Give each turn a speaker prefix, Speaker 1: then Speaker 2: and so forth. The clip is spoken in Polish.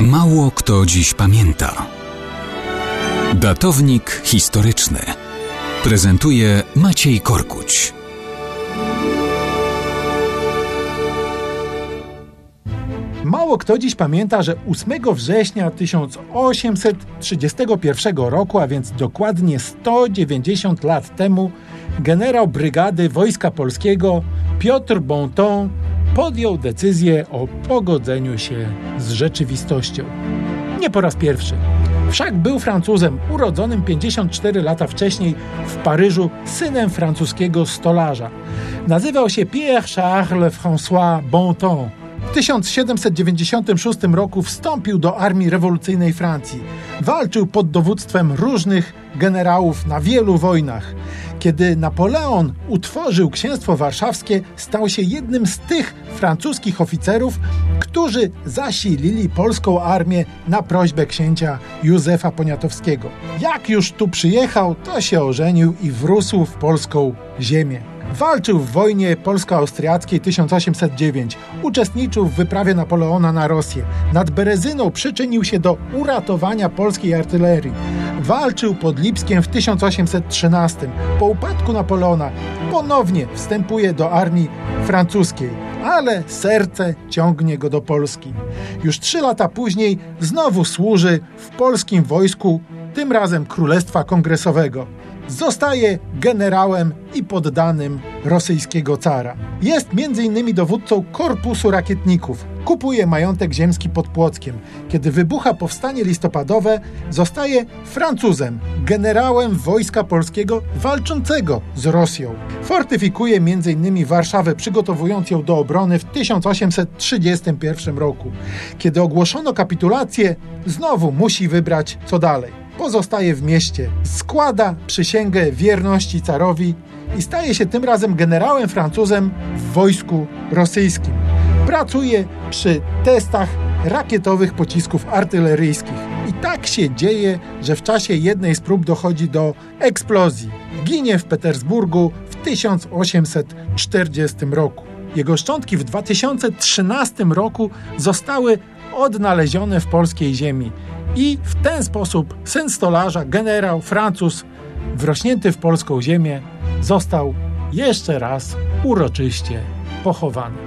Speaker 1: Mało kto dziś pamięta. Datownik historyczny prezentuje Maciej Korkuć.
Speaker 2: Mało kto dziś pamięta, że 8 września 1831 roku, a więc dokładnie 190 lat temu, generał brygady Wojska Polskiego Piotr Bonton podjął decyzję o pogodzeniu się z rzeczywistością. Nie po raz pierwszy. Wszak był Francuzem urodzonym 54 lata wcześniej w Paryżu, synem francuskiego stolarza. Nazywał się Pierre Charles François Bonton. W 1796 roku wstąpił do armii rewolucyjnej Francji. Walczył pod dowództwem różnych generałów na wielu wojnach. Kiedy Napoleon utworzył księstwo warszawskie, stał się jednym z tych francuskich oficerów, którzy zasilili polską armię na prośbę księcia Józefa Poniatowskiego. Jak już tu przyjechał, to się ożenił i wrósł w polską ziemię. Walczył w wojnie polsko-austriackiej 1809. Uczestniczył w wyprawie Napoleona na Rosję. Nad Berezyną przyczynił się do uratowania polskiej artylerii. Walczył pod Lipskiem w 1813. Po upadku Napoleona ponownie wstępuje do armii francuskiej, ale serce ciągnie go do Polski. Już trzy lata później znowu służy w polskim wojsku, tym razem Królestwa Kongresowego zostaje generałem i poddanym rosyjskiego cara. Jest m.in. dowódcą korpusu rakietników. Kupuje majątek ziemski pod Płockiem. Kiedy wybucha powstanie listopadowe, zostaje Francuzem, generałem wojska polskiego walczącego z Rosją. Fortyfikuje m.in. Warszawę, przygotowując ją do obrony w 1831 roku. Kiedy ogłoszono kapitulację, znowu musi wybrać co dalej pozostaje w mieście, składa przysięgę wierności carowi i staje się tym razem generałem Francuzem w wojsku rosyjskim. Pracuje przy testach rakietowych pocisków artyleryjskich. I tak się dzieje, że w czasie jednej z prób dochodzi do eksplozji. Ginie w Petersburgu w 1840 roku. Jego szczątki w 2013 roku zostały odnalezione w polskiej ziemi. I w ten sposób syn stolarza, generał, Francuz, wrośnięty w polską ziemię, został jeszcze raz uroczyście pochowany.